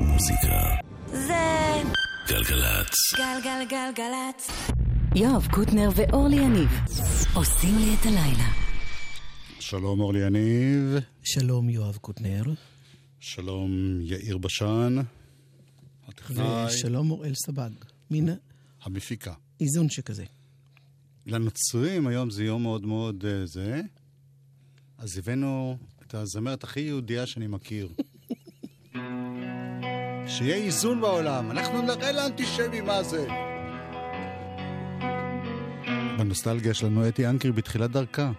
מוזיקה. זה גלגלצ. גלגלגלגלצ. יואב קוטנר ואורלי יניב עושים לי את הלילה. שלום אורלי יניב, שלום יואב קוטנר, שלום יאיר בשן, הטכנאי, ושלום אוראל סבג. מין המפיקה. איזון שכזה. לנוצרים היום זה יום מאוד מאוד אה, זה, אז הבאנו את הזמרת הכי יהודייה שאני מכיר. שיהיה איזון בעולם, אנחנו נראה לאנטישמי מה זה. בנוסטלגיה יש לנו אתי אנקרי בתחילת דרכה.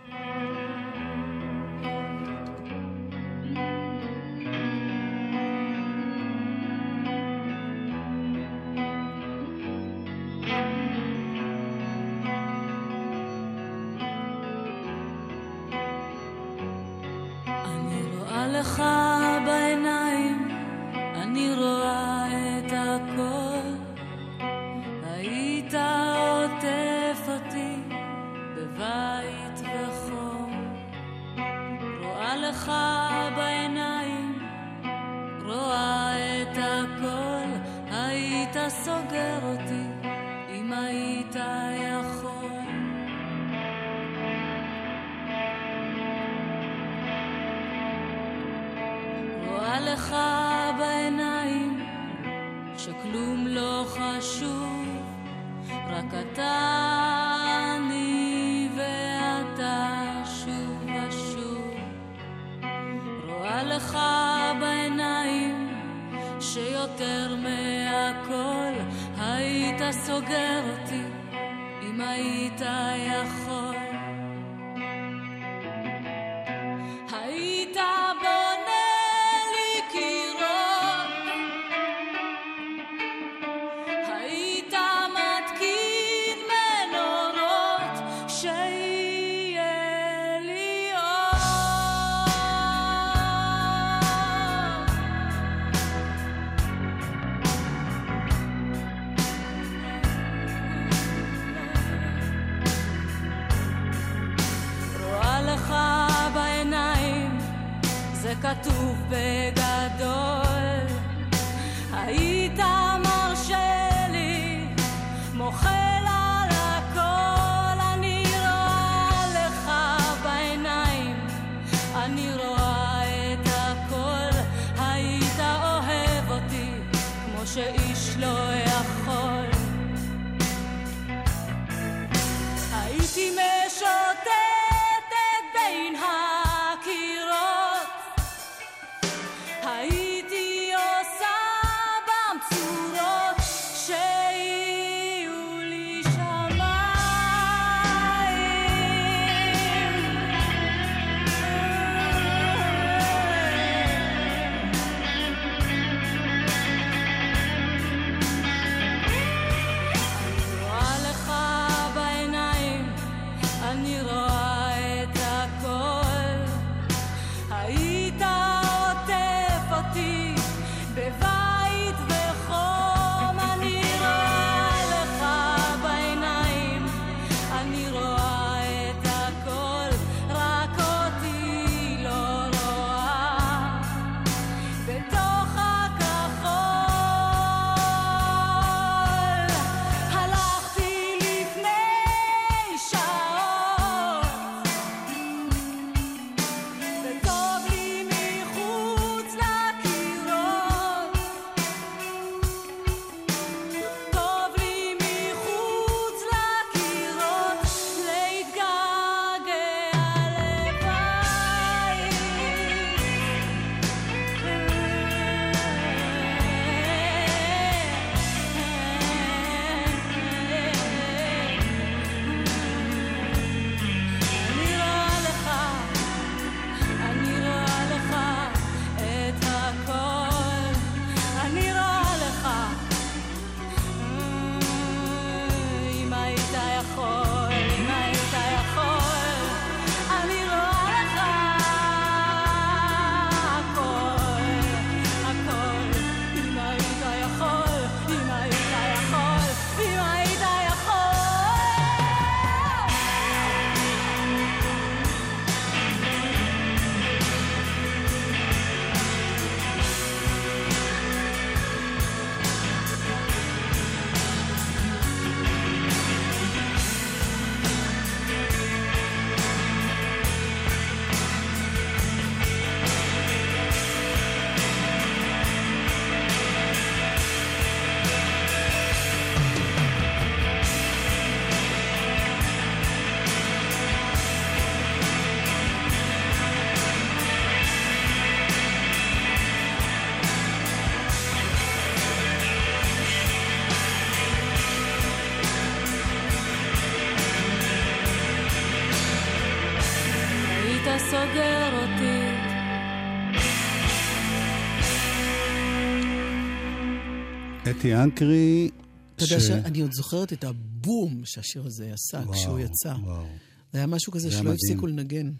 אתי אנקרי... אתה יודע שאני עוד זוכרת את הבום שהשיר הזה עשה וואו, כשהוא יצא. וואו. זה היה משהו כזה שלא. הפסיקו לנגן.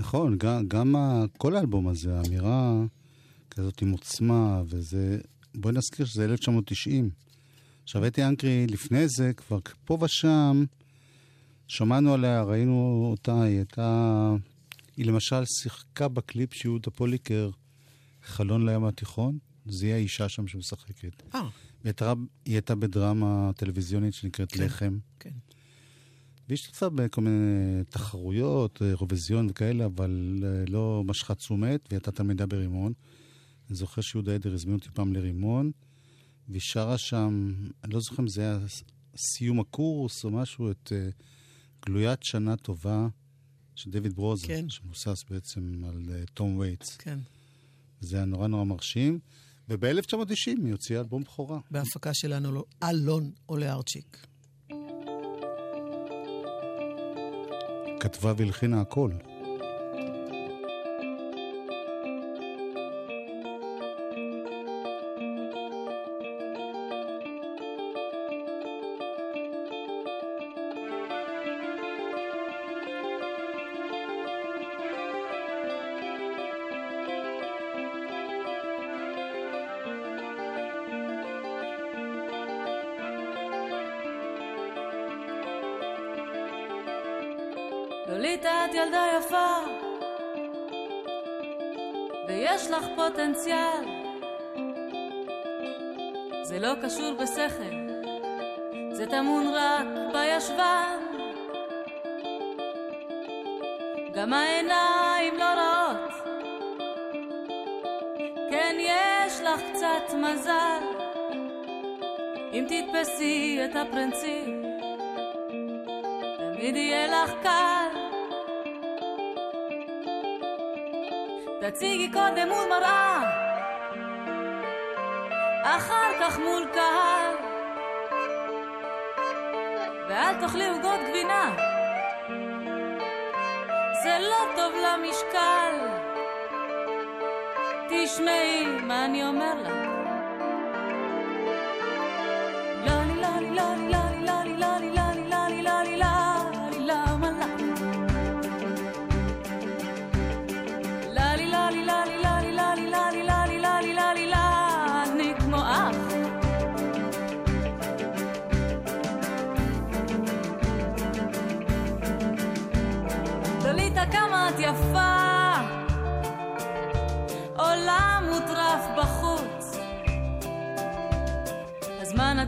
נכון, גם, גם ה, כל האלבום הזה, האמירה כזאת עם עוצמה, וזה... בואי נזכיר שזה 1990. עכשיו, אתי אנקרי, לפני זה, כבר פה ושם, שמענו עליה, ראינו אותה, היא הייתה... היא למשל שיחקה בקליפ של יהודה פוליקר, חלון לים התיכון, זה היא האישה שם שמשחקת. אה, היא הייתה, בדרמה טלוויזיונית שנקראת כן. לחם. כן. והיא השתתפה בכל מיני תחרויות, אה, אירוויזיון וכאלה, אבל אה, לא משכה תשומת, והיא הייתה תלמידה ברימון. אני זוכר שיהודה עדר הזמין אותי פעם לרימון, והיא שרה שם, אני לא זוכר אם זה היה סיום הקורס או משהו, את אה, גלוית שנה טובה של דויד ברוזר, כן. שמבוסס בעצם על תום וייטס. כן. זה היה נורא נורא מרשים. וב-1990 היא הוציאה אלבום בכורה. בהפקה שלנו, לא- אלון עולה ארצ'יק. כתבה והלחינה הכל. פוטנציאל. זה לא קשור בשכל, זה טמון רק בישבן. גם העיניים לא רעות, כן יש לך קצת מזל, אם תתפסי את הפרינציפ. תמיד יהיה לך קל. תציגי קודם מול מראה, אחר כך מול קהל. ואל תאכלי עוגות גבינה, זה לא טוב למשקל. תשמעי מה אני אומר לך.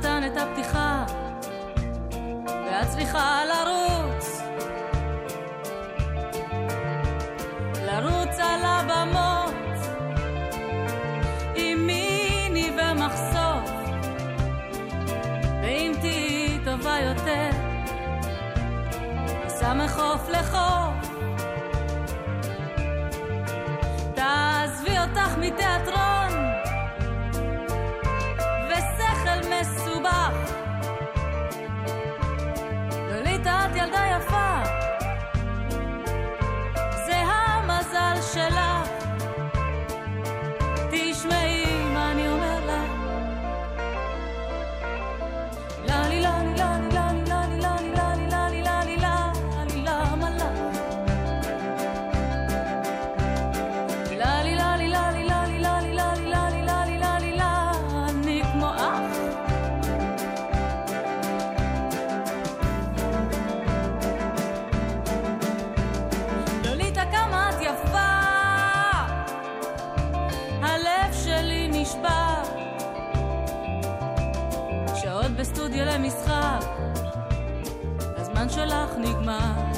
נתן את הפתיחה, ואת צריכה לרוץ. לרוץ על הבמות, עם מיני ומחשוף, ואם תהיי טובה יותר, ניסע מחוף לחוף. תעזבי אותך מתיאטרון, ילדה יפה, 吗？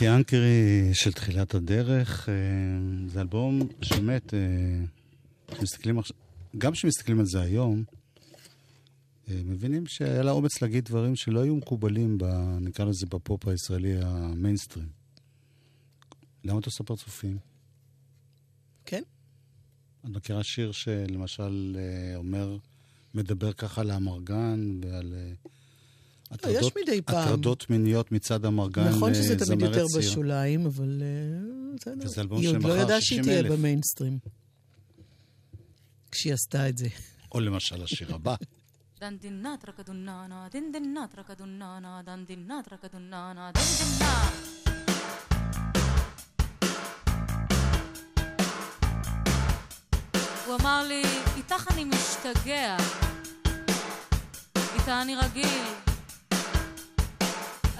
אתי אנקרי של תחילת הדרך, אה, זה אלבום שבאמת, אה, כשמסתכלים עכשיו, גם כשמסתכלים על זה היום, אה, מבינים שהיה לה אומץ להגיד דברים שלא היו מקובלים, ב, נקרא לזה בפופ הישראלי המיינסטרים. למה את עושה פרצופים? כן? את מכירה שיר שלמשל אומר, מדבר ככה על האמרגן ועל הטרדות, לא, יש מדי פעם. הטרדות מיניות מצד אמרגן נכון אה, זמרת צעיר. נכון שזה תמיד יותר ציר. בשוליים, אבל אה, בסדר. היא עוד לא ידעה שהיא תהיה במיינסטרים. כשהיא עשתה את זה. או למשל השיר הבא. dan din na traka dun na na din din na traka dun na na הוא אמר לי, איתך אני משתגע, איתה אני רגיל,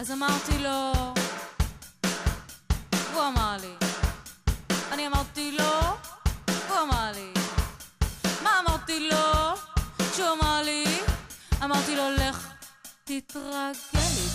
אז אמרתי לו, הוא אמר לי. אני אמרתי לו, הוא אמר לי. מה אמרתי לו? כשהוא אמר לי, אמרתי לו, לך תתרגל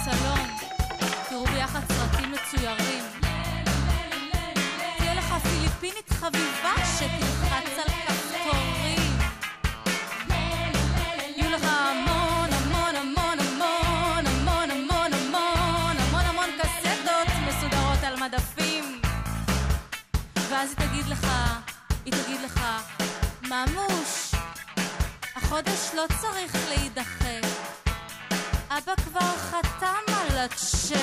בסלון, תראו ביחד סרטים מצוירים. תהיה לך פיליפינית חביבה שתלחץ על כפתורים. יהיו לך המון המון המון המון המון המון המון המון המון קסטות מסודרות על מדפים. ואז היא תגיד לך, היא תגיד לך, ממוש, החודש לא צריך להידחה. אבא כבר חתם על הצ'ק.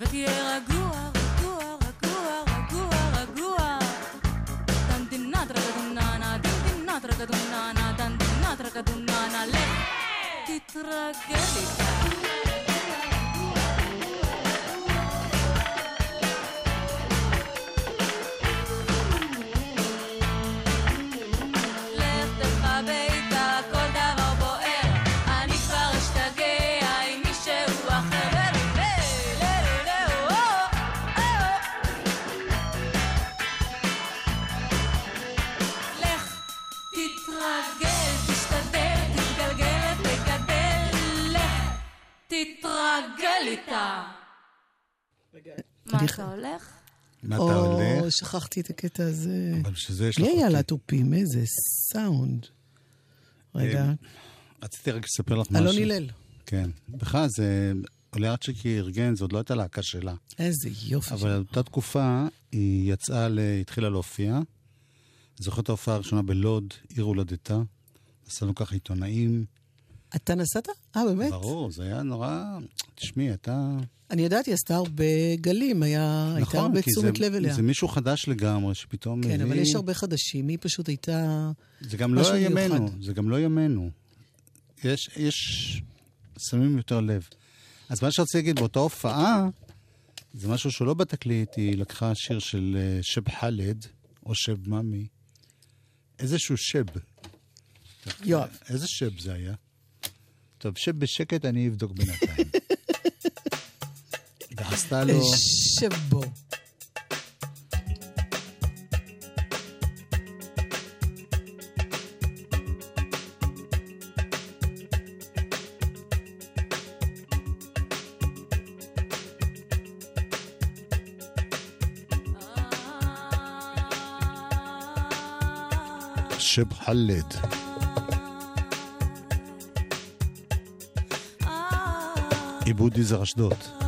ותהיה רגוע, רגוע, רגוע, רגוע, רגוע. דנדינה טרקדוננה, דנדינה טרקדוננה, דנדינה טרקדוננה, לך תתרגל איתה. תתרגל איתה. מה אתה הולך? מה אתה או, הולך? שכחתי את הקטע הזה. אבל בשביל זה יש לך. לה תופים? איזה סאונד. רגע, אה, רציתי רק לספר לך משהו. אלון הלל. כן. בכלל, זה... עולה ארצ'יקי ארגן, זו עוד לא הייתה להקה שלה. איזה יופי. אבל באותה תקופה היא יצאה, ל... התחילה להופיע. אני זוכר את ההופעה הראשונה בלוד, עיר הולדתה. עשינו ככה עיתונאים. אתה נסעת? אה, באמת? ברור, זה היה נורא... תשמעי, אתה... אני יודעת, היא עשתה הרבה גלים, היה- הייתה הרבה נכון, תשומת לב אליה. זה מישהו חדש לגמרי, שפתאום כן, מביא... אבל יש הרבה חדשים, היא פשוט הייתה... זה גם לא ימינו. זה גם לא ימינו. יש, יש... שמים יותר לב. אז מה שרציתי להגיד, באותה הופעה, זה משהו שלא בתקליט, היא לקחה שיר של אה, שב חאלד, או שב ממי. איזשהו שב. יואב. איזה שב זה היה? طب شب الشكت أنا يفدق بنتين دعستاله شبو شب حلد עיבוד יזהר אשדוד.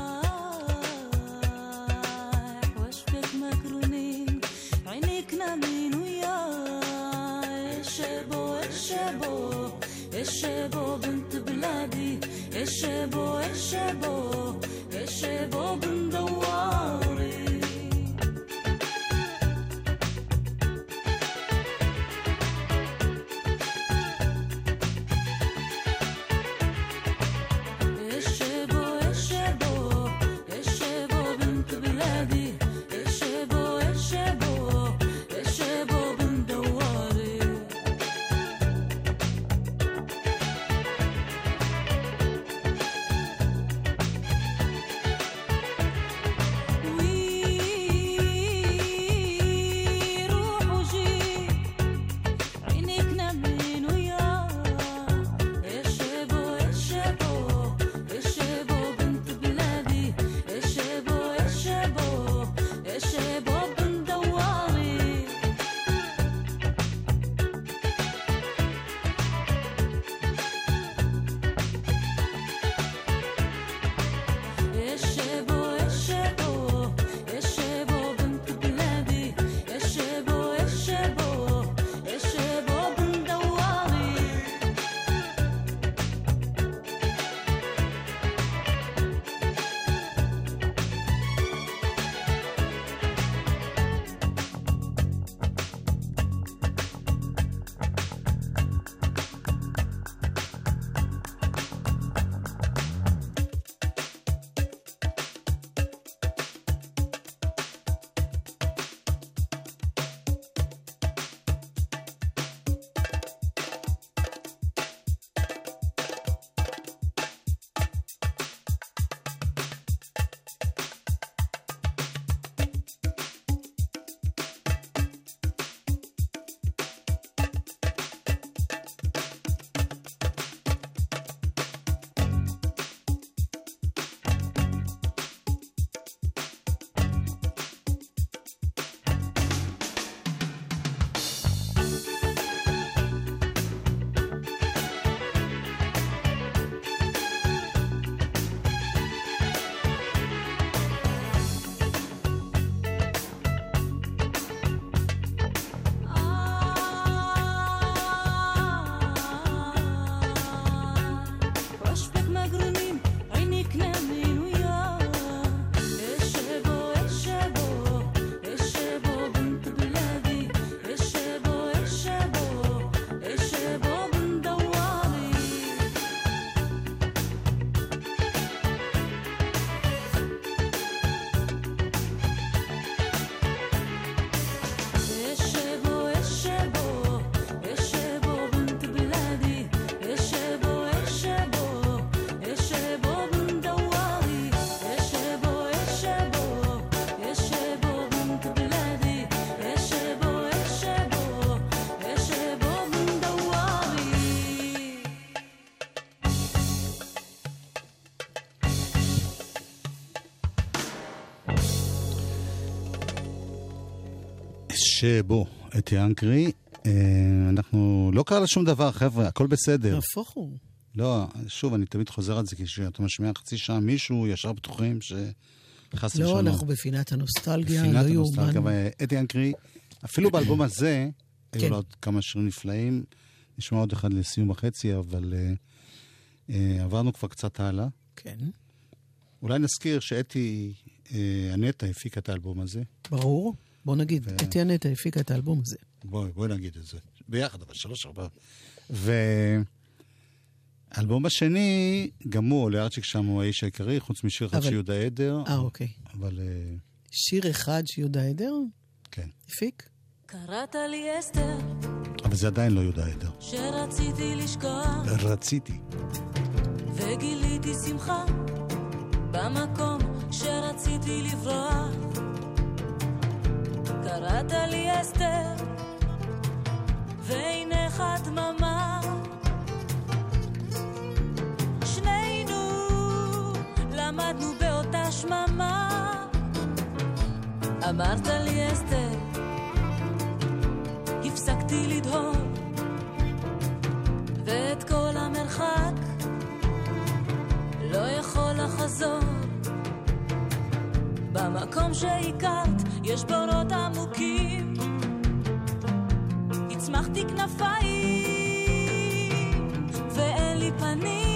שבו, אתי אנקרי. אה, אנחנו, לא קרה לה שום דבר, חבר'ה, הכל בסדר. נהפוך הוא. לא, שוב, אני תמיד חוזר על זה, כי כשאתה משמיע חצי שעה מישהו, ישר בטוחים שחס לא, ושלום. אנחנו בפינת הנוסטלגיה, בפינת לא הנוסטלגיה, יאומן. ואתי אנקרי, אפילו באלבום הזה, היו כן. לו עוד כמה שירים נפלאים. נשמע עוד אחד לסיום וחצי, אבל אה, אה, עברנו כבר קצת הלאה. כן, אולי נזכיר שאתי אה, הנטע הפיקה את האלבום הזה. ברור. בוא נגיד, ו- אתי הנטע הפיקה את האלבום הזה. בואי, בואי נגיד את זה. ביחד, אבל שלוש, ארבע. והאלבום השני, גם הוא, אוליארצ'יק שם הוא האיש העיקרי, חוץ משיר אחד אבל- של יהודה עדר. אה, אוקיי. אבל אה, שיר אחד שיהודה עדר כן. הפיק? קראת לי אסתר, אבל זה עדיין לא יהודה עדר. שרציתי לשכוח, רציתי. וגיליתי שמחה, במקום שרציתי לברוח. קראת לי אסתר, ועינך דממה. שנינו למדנו באותה שממה. אמרת לי אסתר, הפסקתי לדהור, ואת כל המרחק לא יכול לחזור. במקום שהכרת יש בורות עמוקים, הצמחתי כנפיים ואין לי פנים.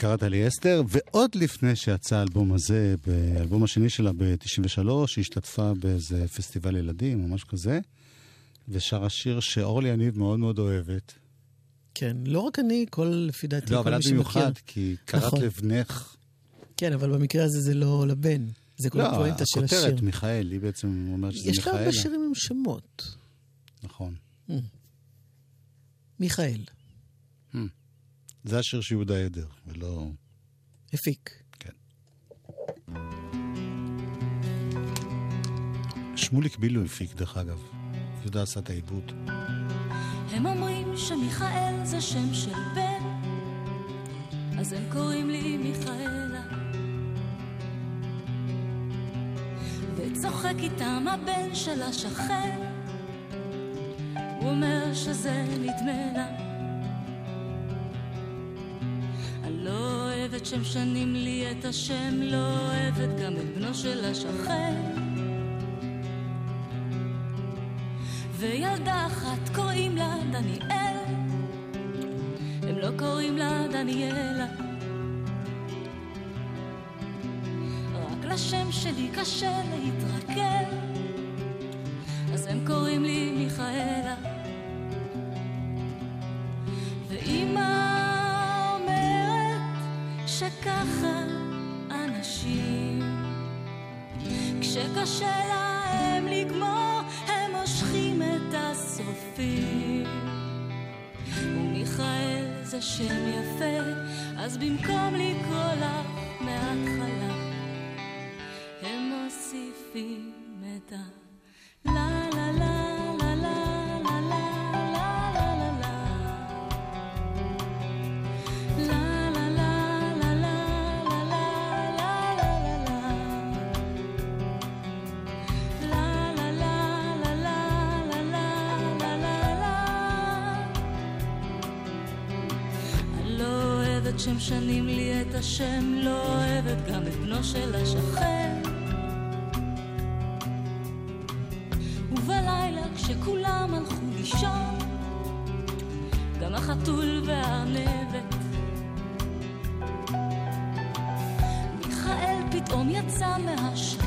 קראת לי אסתר, ועוד לפני שיצא האלבום הזה, באלבום השני שלה ב-93, היא השתתפה באיזה פסטיבל ילדים או משהו כזה, ושרה שיר שאורלי יניב מאוד מאוד אוהבת. כן, לא רק אני, כל, לפי דעתי, לא, כל אבל מי את שמכיר. במיוחד, כי קראת נכון. לבנך... כן, אבל במקרה הזה זה לא לבן. זה כל לא, הפואנטה של השיר. הכותרת, מיכאל, היא בעצם אומרת שזה יש לה. הרבה שירים עם שמות. נכון. מיכאל, זה השיר של יהודה עדר, ולא... הפיק. כן. שמוליק בילו הפיק, דרך אגב. יהודה עשה את העיבוד. הם אומרים שמיכאל זה שם של בן, אז הם קוראים לי מיכאלה. וצוחק איתם הבן של השכן, הוא אומר שזה נדמה לה. אוהבת שמשנים לי את השם, לא אוהבת גם את בנו של השכן. וילדה אחת קוראים לה דניאל, הם לא קוראים לה דניאלה. רק לשם שלי קשה להתרכל, אז הם קוראים לי מיכאלה. שככה אנשים כשקשה להם לגמור, הם מושכים את השרופים. ומיכאל זה שם יפה, אז במקום לקרוא לך מההתחלה, שמשנים לי את השם, לא אוהבת גם את בנו של השכן. ובלילה כשכולם הלכו לישון, גם החתול והארנבת. מיכאל פתאום יצא מהשעון,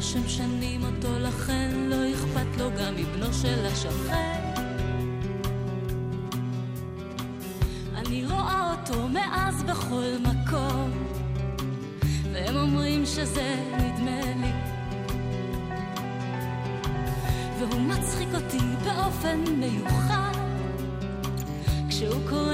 לו שמשנים אותו, לכן לא אכפת לו גם מבנו של השכן. אני רואה אותו מאז בכל מקום, והם אומרים שזה נדמה לי. והוא מצחיק אותי באופן מיוחד, כשהוא קורא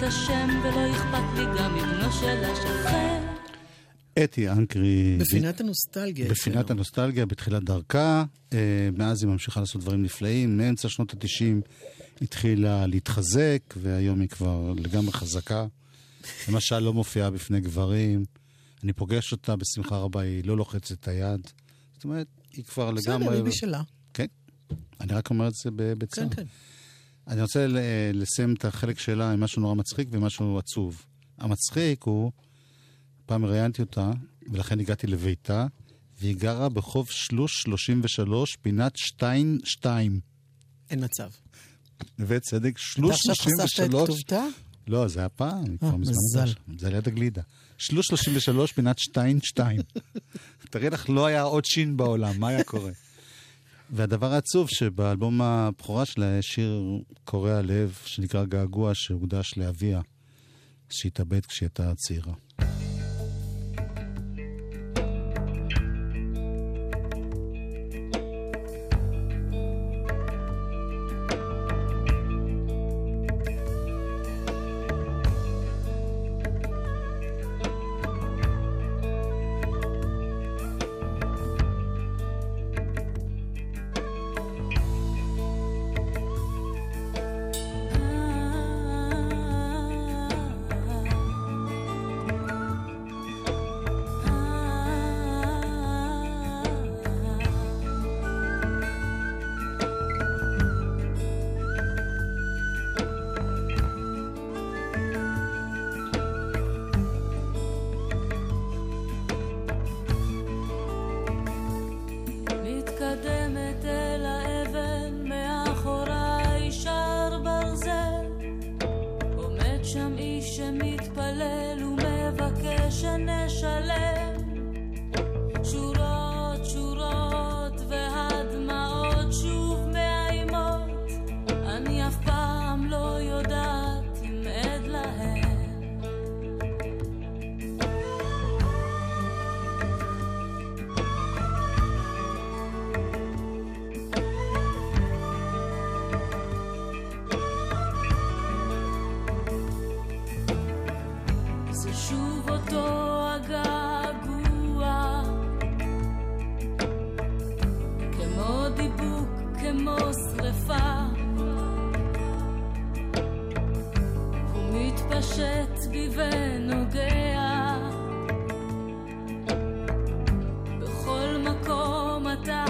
את השם ולא אכפת לי גם מבנו של השכן אתי אנקרי... בפינת הנוסטלגיה. בפינת אצלנו. הנוסטלגיה, בתחילת דרכה. אה, מאז היא ממשיכה לעשות דברים נפלאים. מאמצע שנות ה-90 התחילה להתחזק, והיום היא כבר לגמרי חזקה. למשל, לא מופיעה בפני גברים. אני פוגש אותה בשמחה רבה, היא לא לוחצת את היד. זאת אומרת, היא כבר בסדר, לגמרי... היא בשלה. כן. אני רק אומר את זה בצער. כן, כן. אני רוצה לסיים את החלק שלה עם משהו נורא מצחיק ומשהו עצוב. המצחיק הוא, פעם ראיינתי אותה, ולכן הגעתי לביתה, והיא גרה בחוף שלוש 33, פינת שטיין 2. אין מצב. נווה צדק, אתה שלוש עכשיו חשפת את 33. כתובתה? לא, זה היה פעם, כבר אה, מזמן מזל. זה ליד הגלידה. שלוש 33, פינת שטיין 2. תראי לך, לא היה עוד שין בעולם, מה היה קורה? והדבר העצוב שבאלבום הבכורה שלה יש שיר קורע לב שנקרא געגוע שהוקדש לאביה, שהתאבד כשהיא הייתה צעירה. כמו שרפה הוא מתפשט בי ונוגע בכל מקום אתה,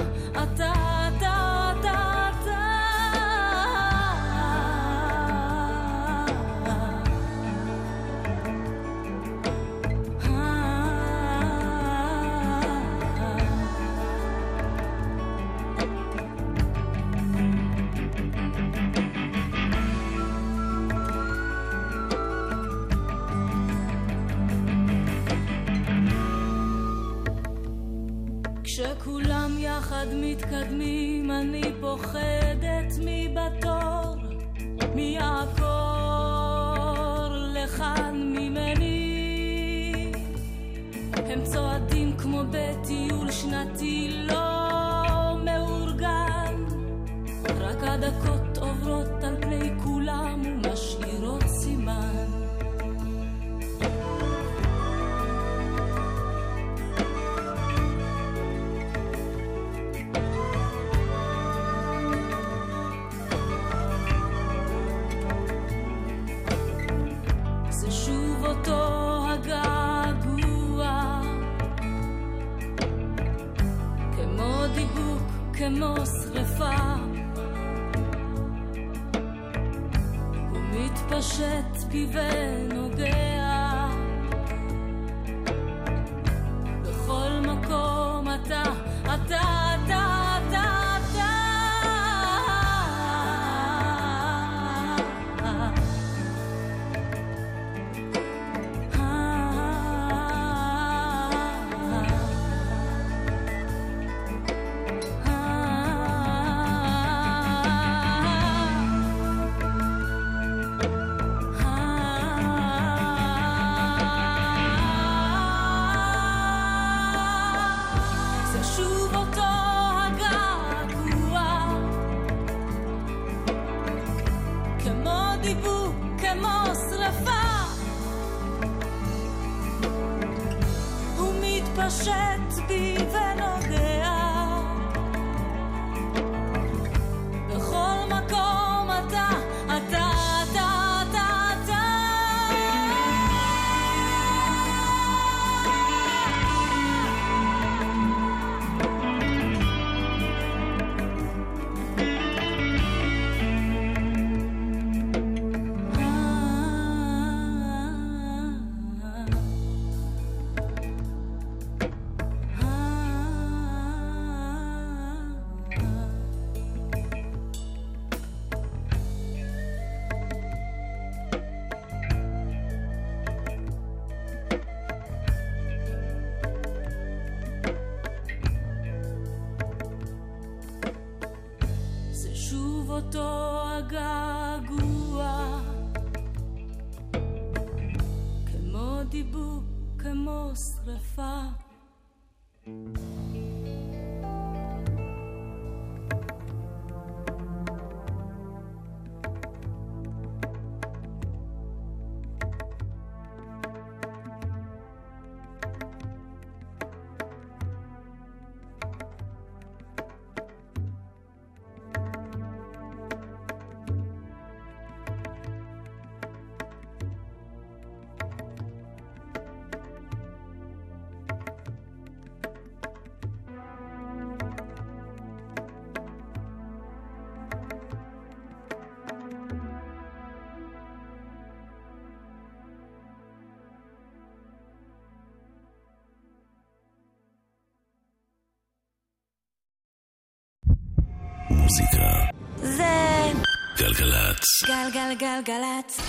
מוזיקה. זה גלגלצ. גלגלגלגלצ.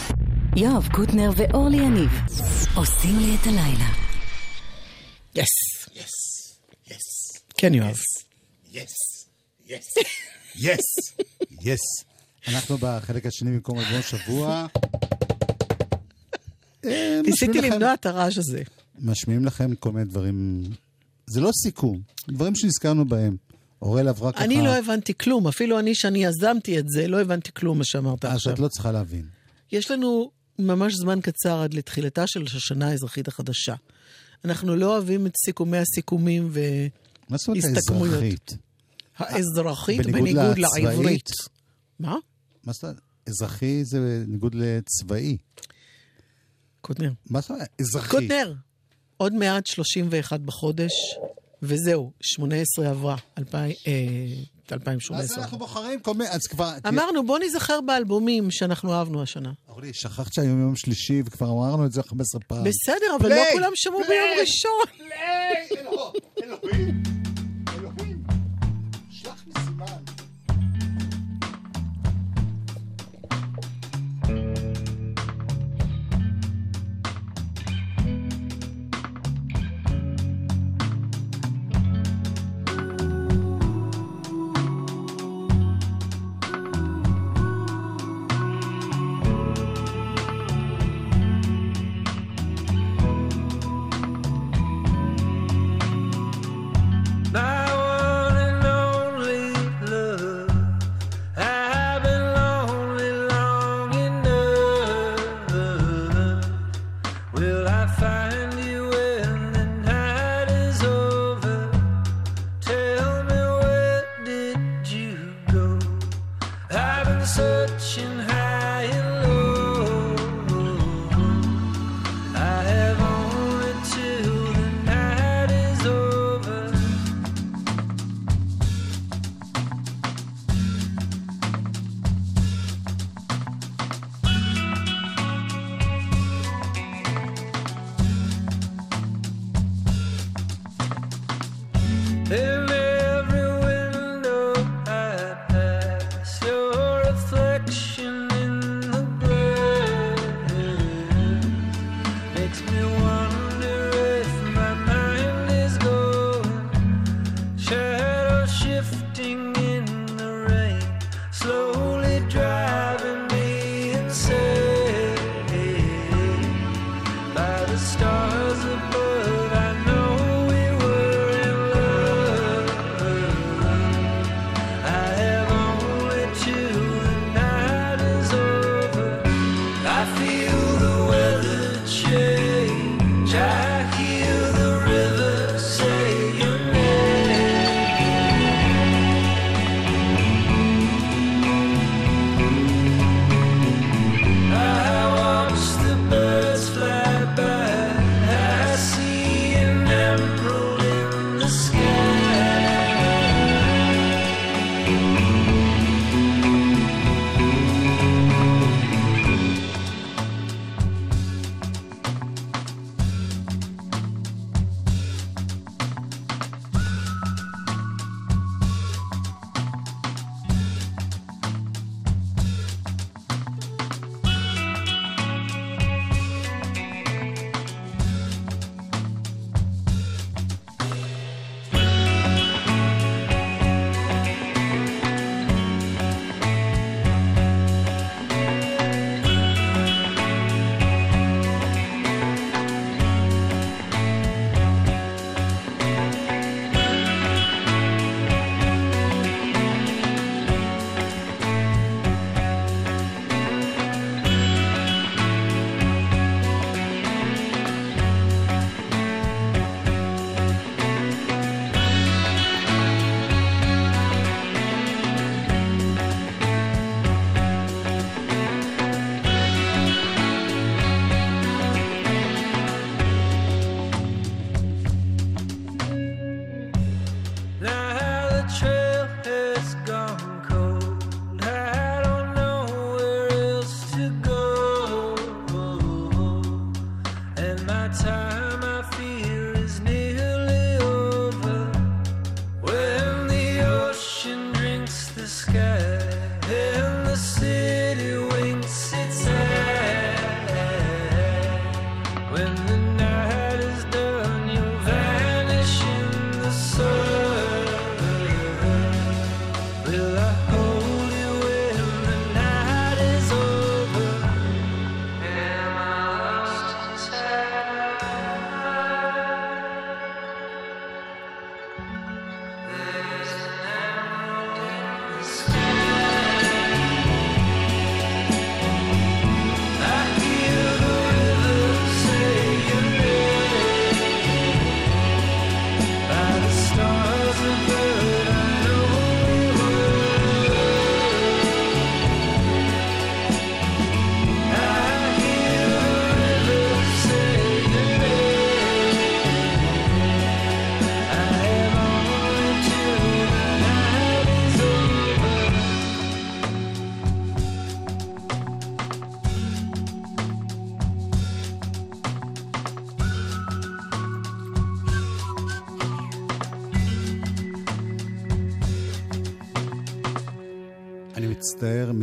יואב קוטנר ואורלי יניב עושים לי את הלילה. יס. כן, יואב. יס, יס, יס, יס. אנחנו בחלק השני במקום אלבום שבוע. אה, ניסיתי למנוע את הרעש הזה. משמיעים לכם כל מיני דברים, זה לא סיכום, דברים שנזכרנו בהם. אוראל עברה ככה... אני לא הבנתי כלום, אפילו אני, שאני יזמתי את זה, לא הבנתי כלום מה שאמרת אז עכשיו. את לא צריכה להבין. יש לנו ממש זמן קצר עד לתחילתה של השנה האזרחית החדשה. אנחנו לא אוהבים את סיכומי הסיכומים מה זאת אומרת. האזרחית? והאזרחית בניגוד? לעברית. מה? מה זאת אומרת? אזרחי זה בניגוד לצבאי. קוטנר. מה זאת אומרת? אזרחי. קוטנר, עוד מעט 31 בחודש, וזהו, 18 עברה, 2000, אה, אז 2018. אנחנו בוחרים כל מיני, אז כבר... אמרנו, בוא ניזכר באלבומים שאנחנו אהבנו השנה. אורלי, שכחת שהיום יום שלישי, וכבר אמרנו את זה 15 פעם. בסדר, אבל לא פליי! כולם שמעו ביום ראשון. אלוהים, אלוהים,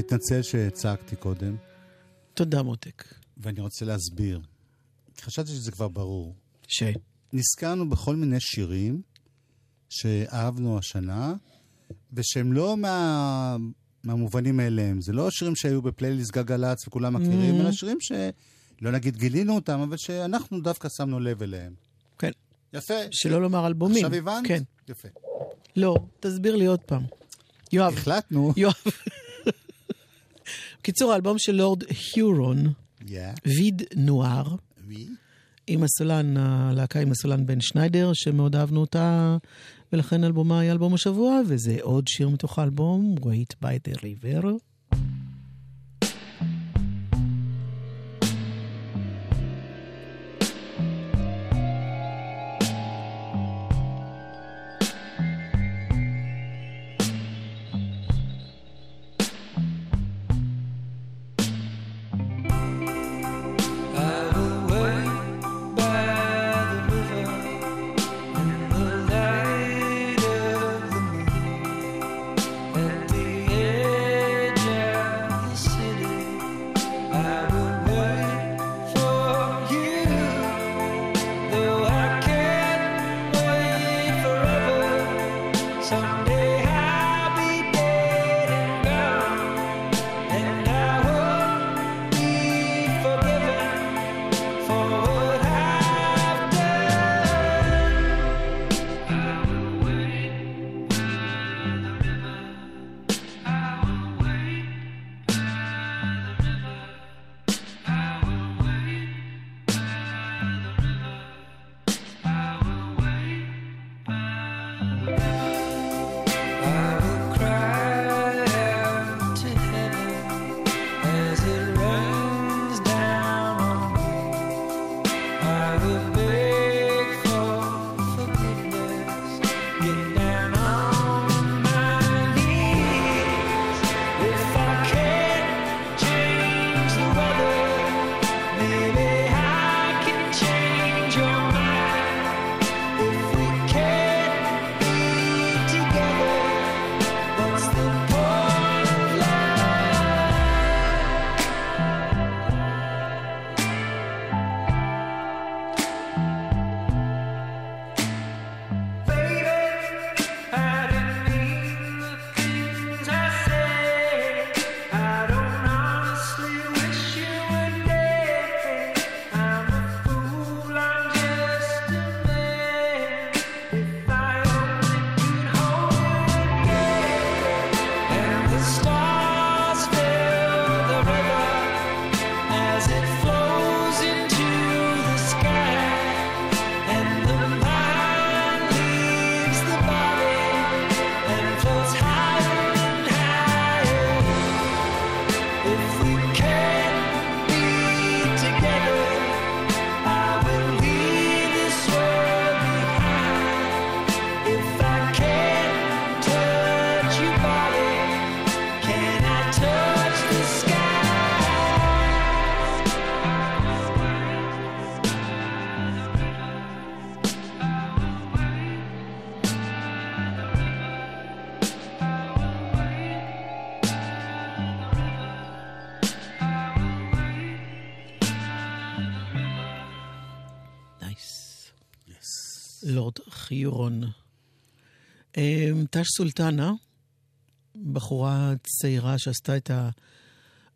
מתנצל שהצגתי קודם, תודה, מותק. ואני רוצה להסביר. חשבתי שזה כבר ברור. ש... נזכרנו בכל מיני שירים שאהבנו השנה, ושהם לא מה... מהמובנים מאליהם. זה לא שירים שהיו בפלייליסט גלגלצ וכולם מכירים, Mhm. אלא שירים שלא נגיד גילינו אותם, אבל שאנחנו דווקא שמנו לב אליהם. כן. יפה. שלא לומר אלבומים. עכשיו הבנת? כן. יפה. לא, תסביר לי עוד פעם. יואב, החלטנו. יואב. בקיצור, האלבום של לורד היורון, Yeah. ויד נואר. עם הסולן, הלהקה עם הסולן בן שניידר, שמאוד אהבנו אותה, ולכן אלבומה היה אלבום השבוע, וזה עוד שיר מתוך האלבום, Wait by the River. טש סולטנה, בחורה צעירה שעשתה את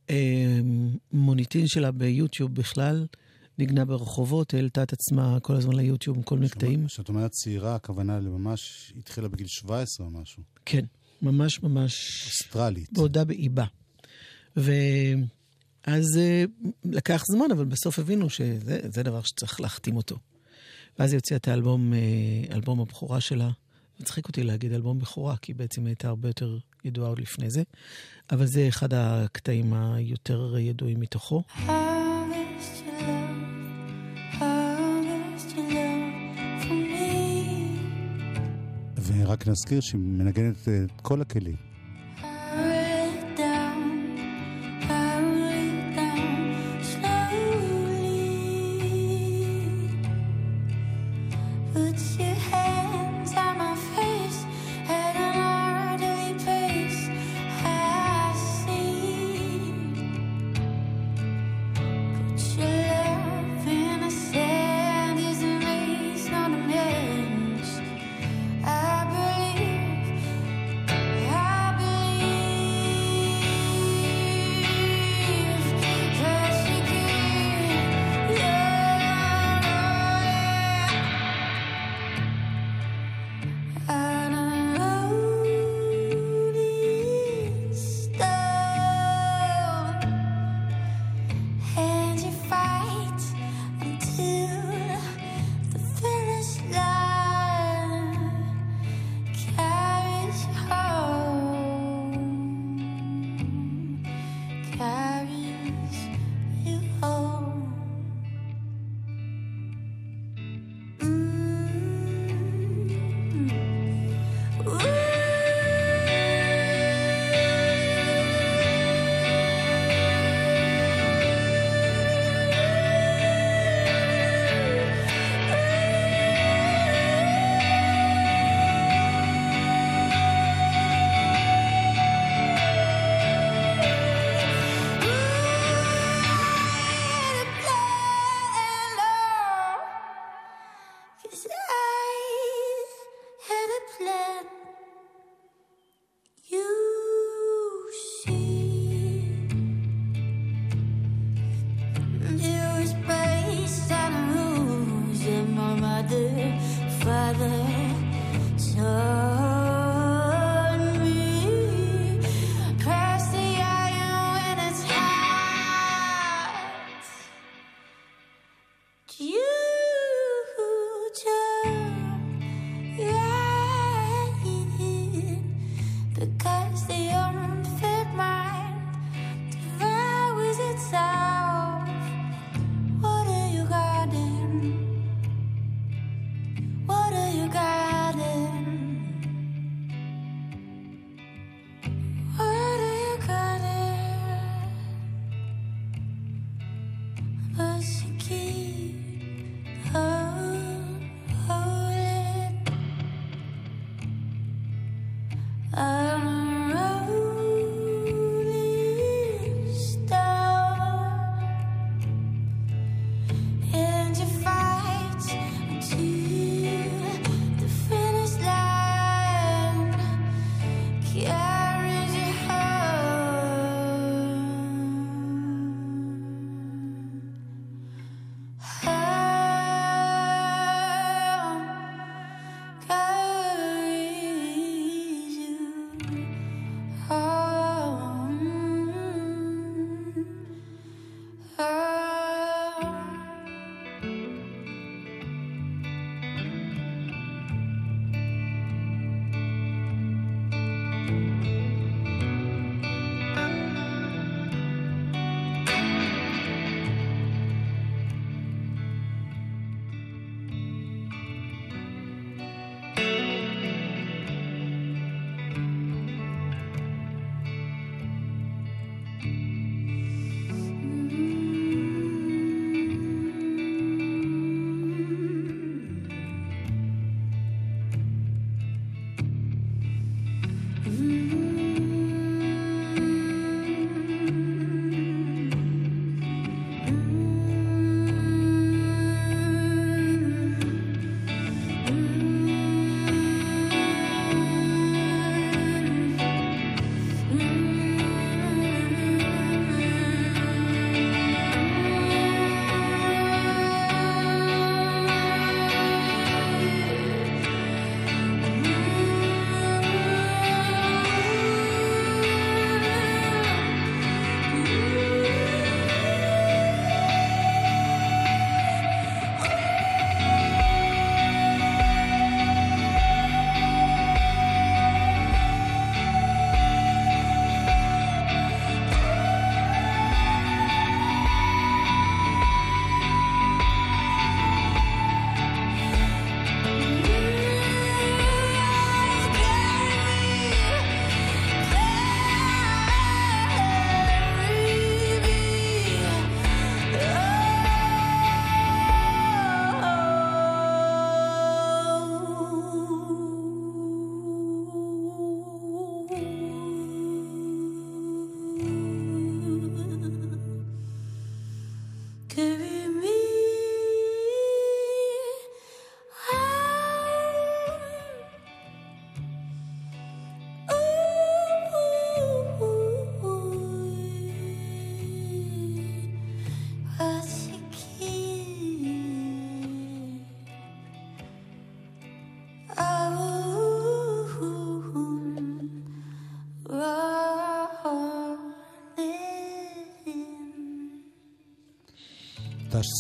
המוניטין שלה ביוטיוב בכלל, ניגנה ברחובות, העלתה את עצמה כל הזמן ליוטיוב עם כל מיני קטעים. כשאת אומרת צעירה, הכוונה לממש התחילה בגיל 17 או משהו. כן, ממש ממש אוסטרלית. בעודה באיבה. ואז אה, לקח זמן, אבל בסוף הבינו שזה זה דבר שצריך להחתים אותו. ואז היא הוציאה את האלבום, אה, אלבום הבכורה שלה. מצחיק אותי להגיד אלבום בכורה, כי בעצם הייתה הרבה יותר ידועה עוד לפני זה. אבל זה אחד הקטעים היותר ידועים מתוכו. ורק נזכיר שהיא מנגנת אה, את כל הכלים.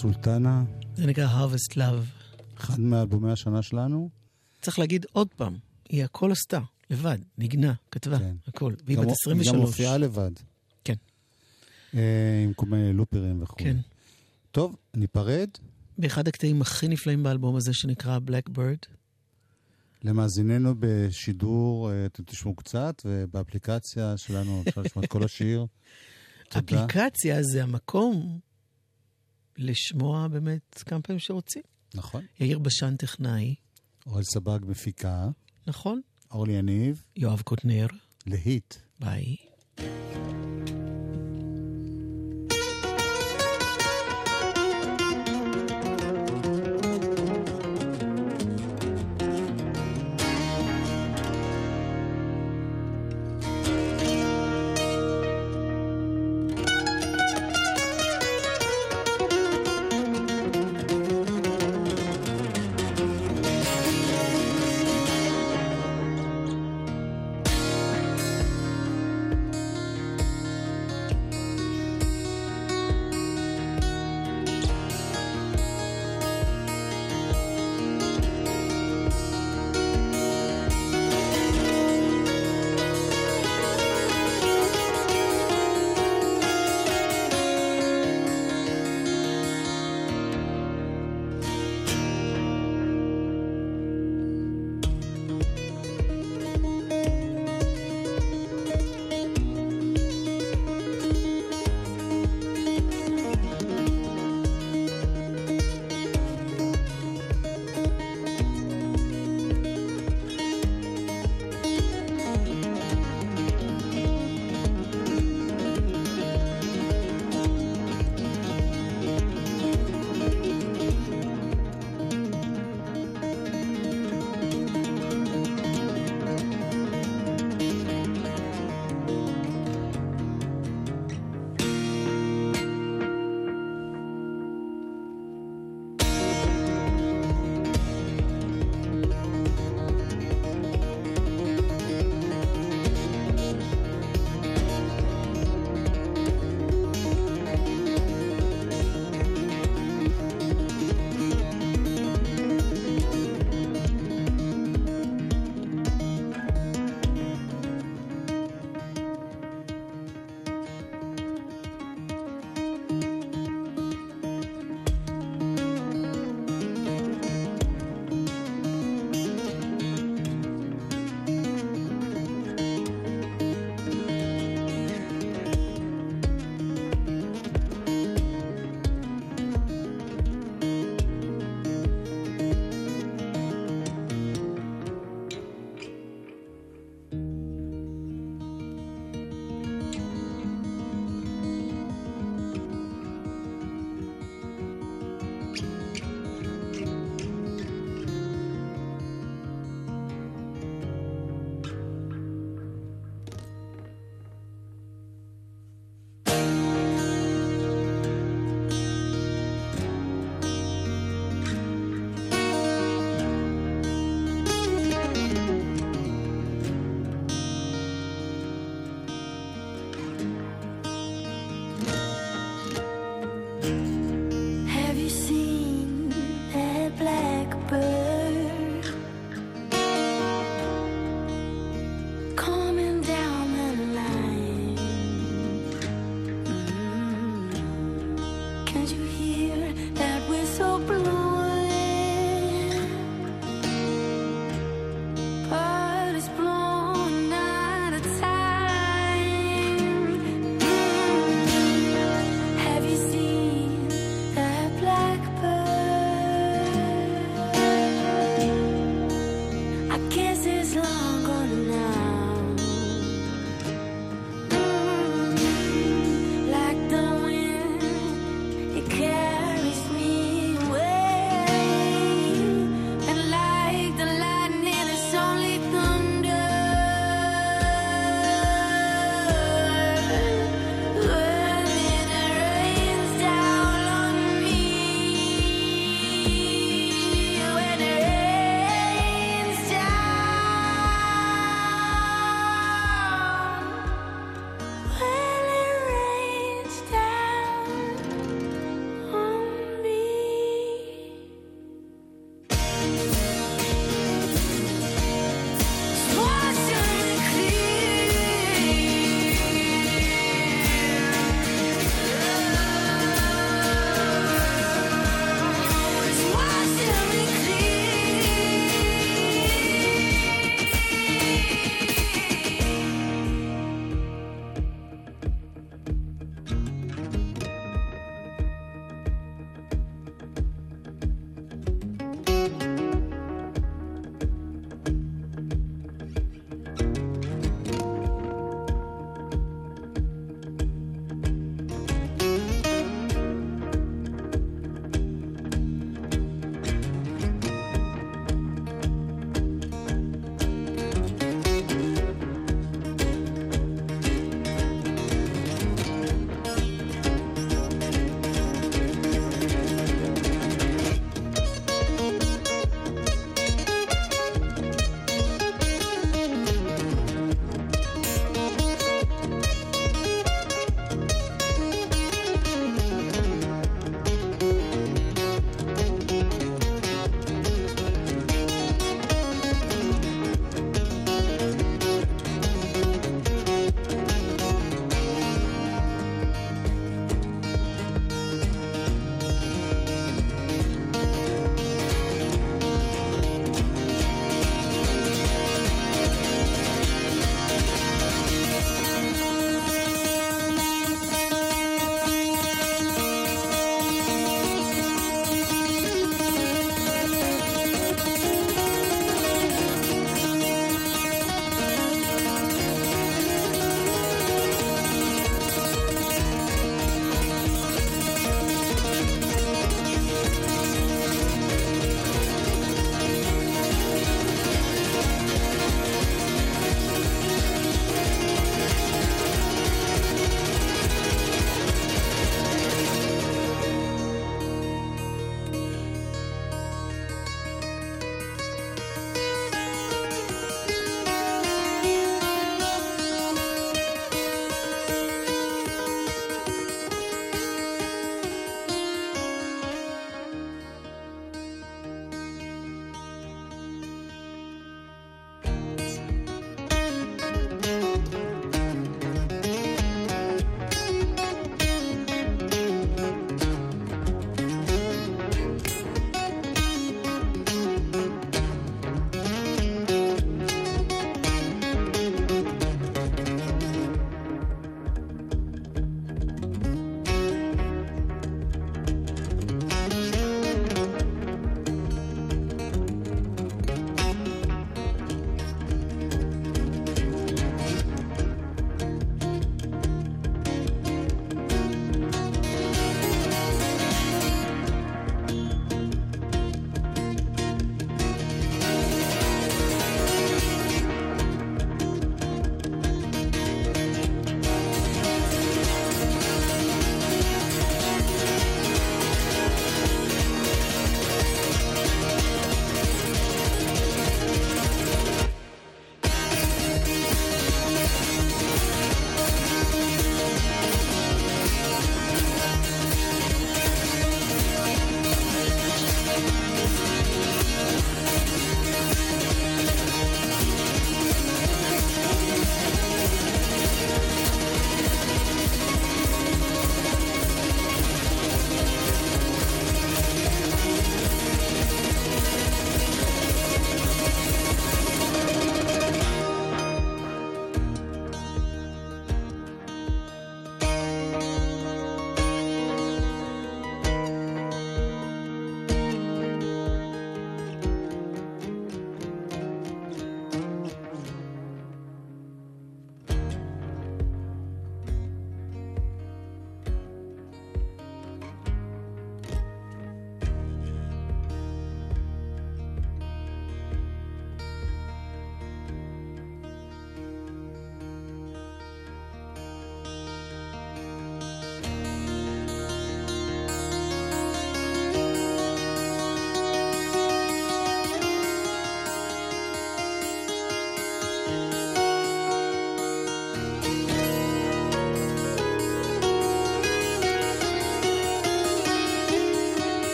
סולטנה, זה נקרא Harvest Love. אחד מאלבומי השנה שלנו. צריך להגיד עוד פעם, היא הכל עשתה, לבד, ניגנה, כתבה, כן. הכל. והיא בת היא 23. גם מופיעה לבד. כן. אה, עם כל מיני לופרים וכו'. כן. טוב, ניפרד. באחד הקטעים הכי נפלאים באלבום הזה, שנקרא Blackbird. למאזיננו בשידור, אה, אתם תשמעו קצת, ובאפליקציה שלנו אפשר לשמוע את כל השיר. אפליקציה זה המקום לשמוע באמת כמה פעמים שרוצים. נכון. יאיר בשן טכנאי, אורל סבג מפיקה, נכון? אורלי יניב, יואב קוטנר, להיט. ביי.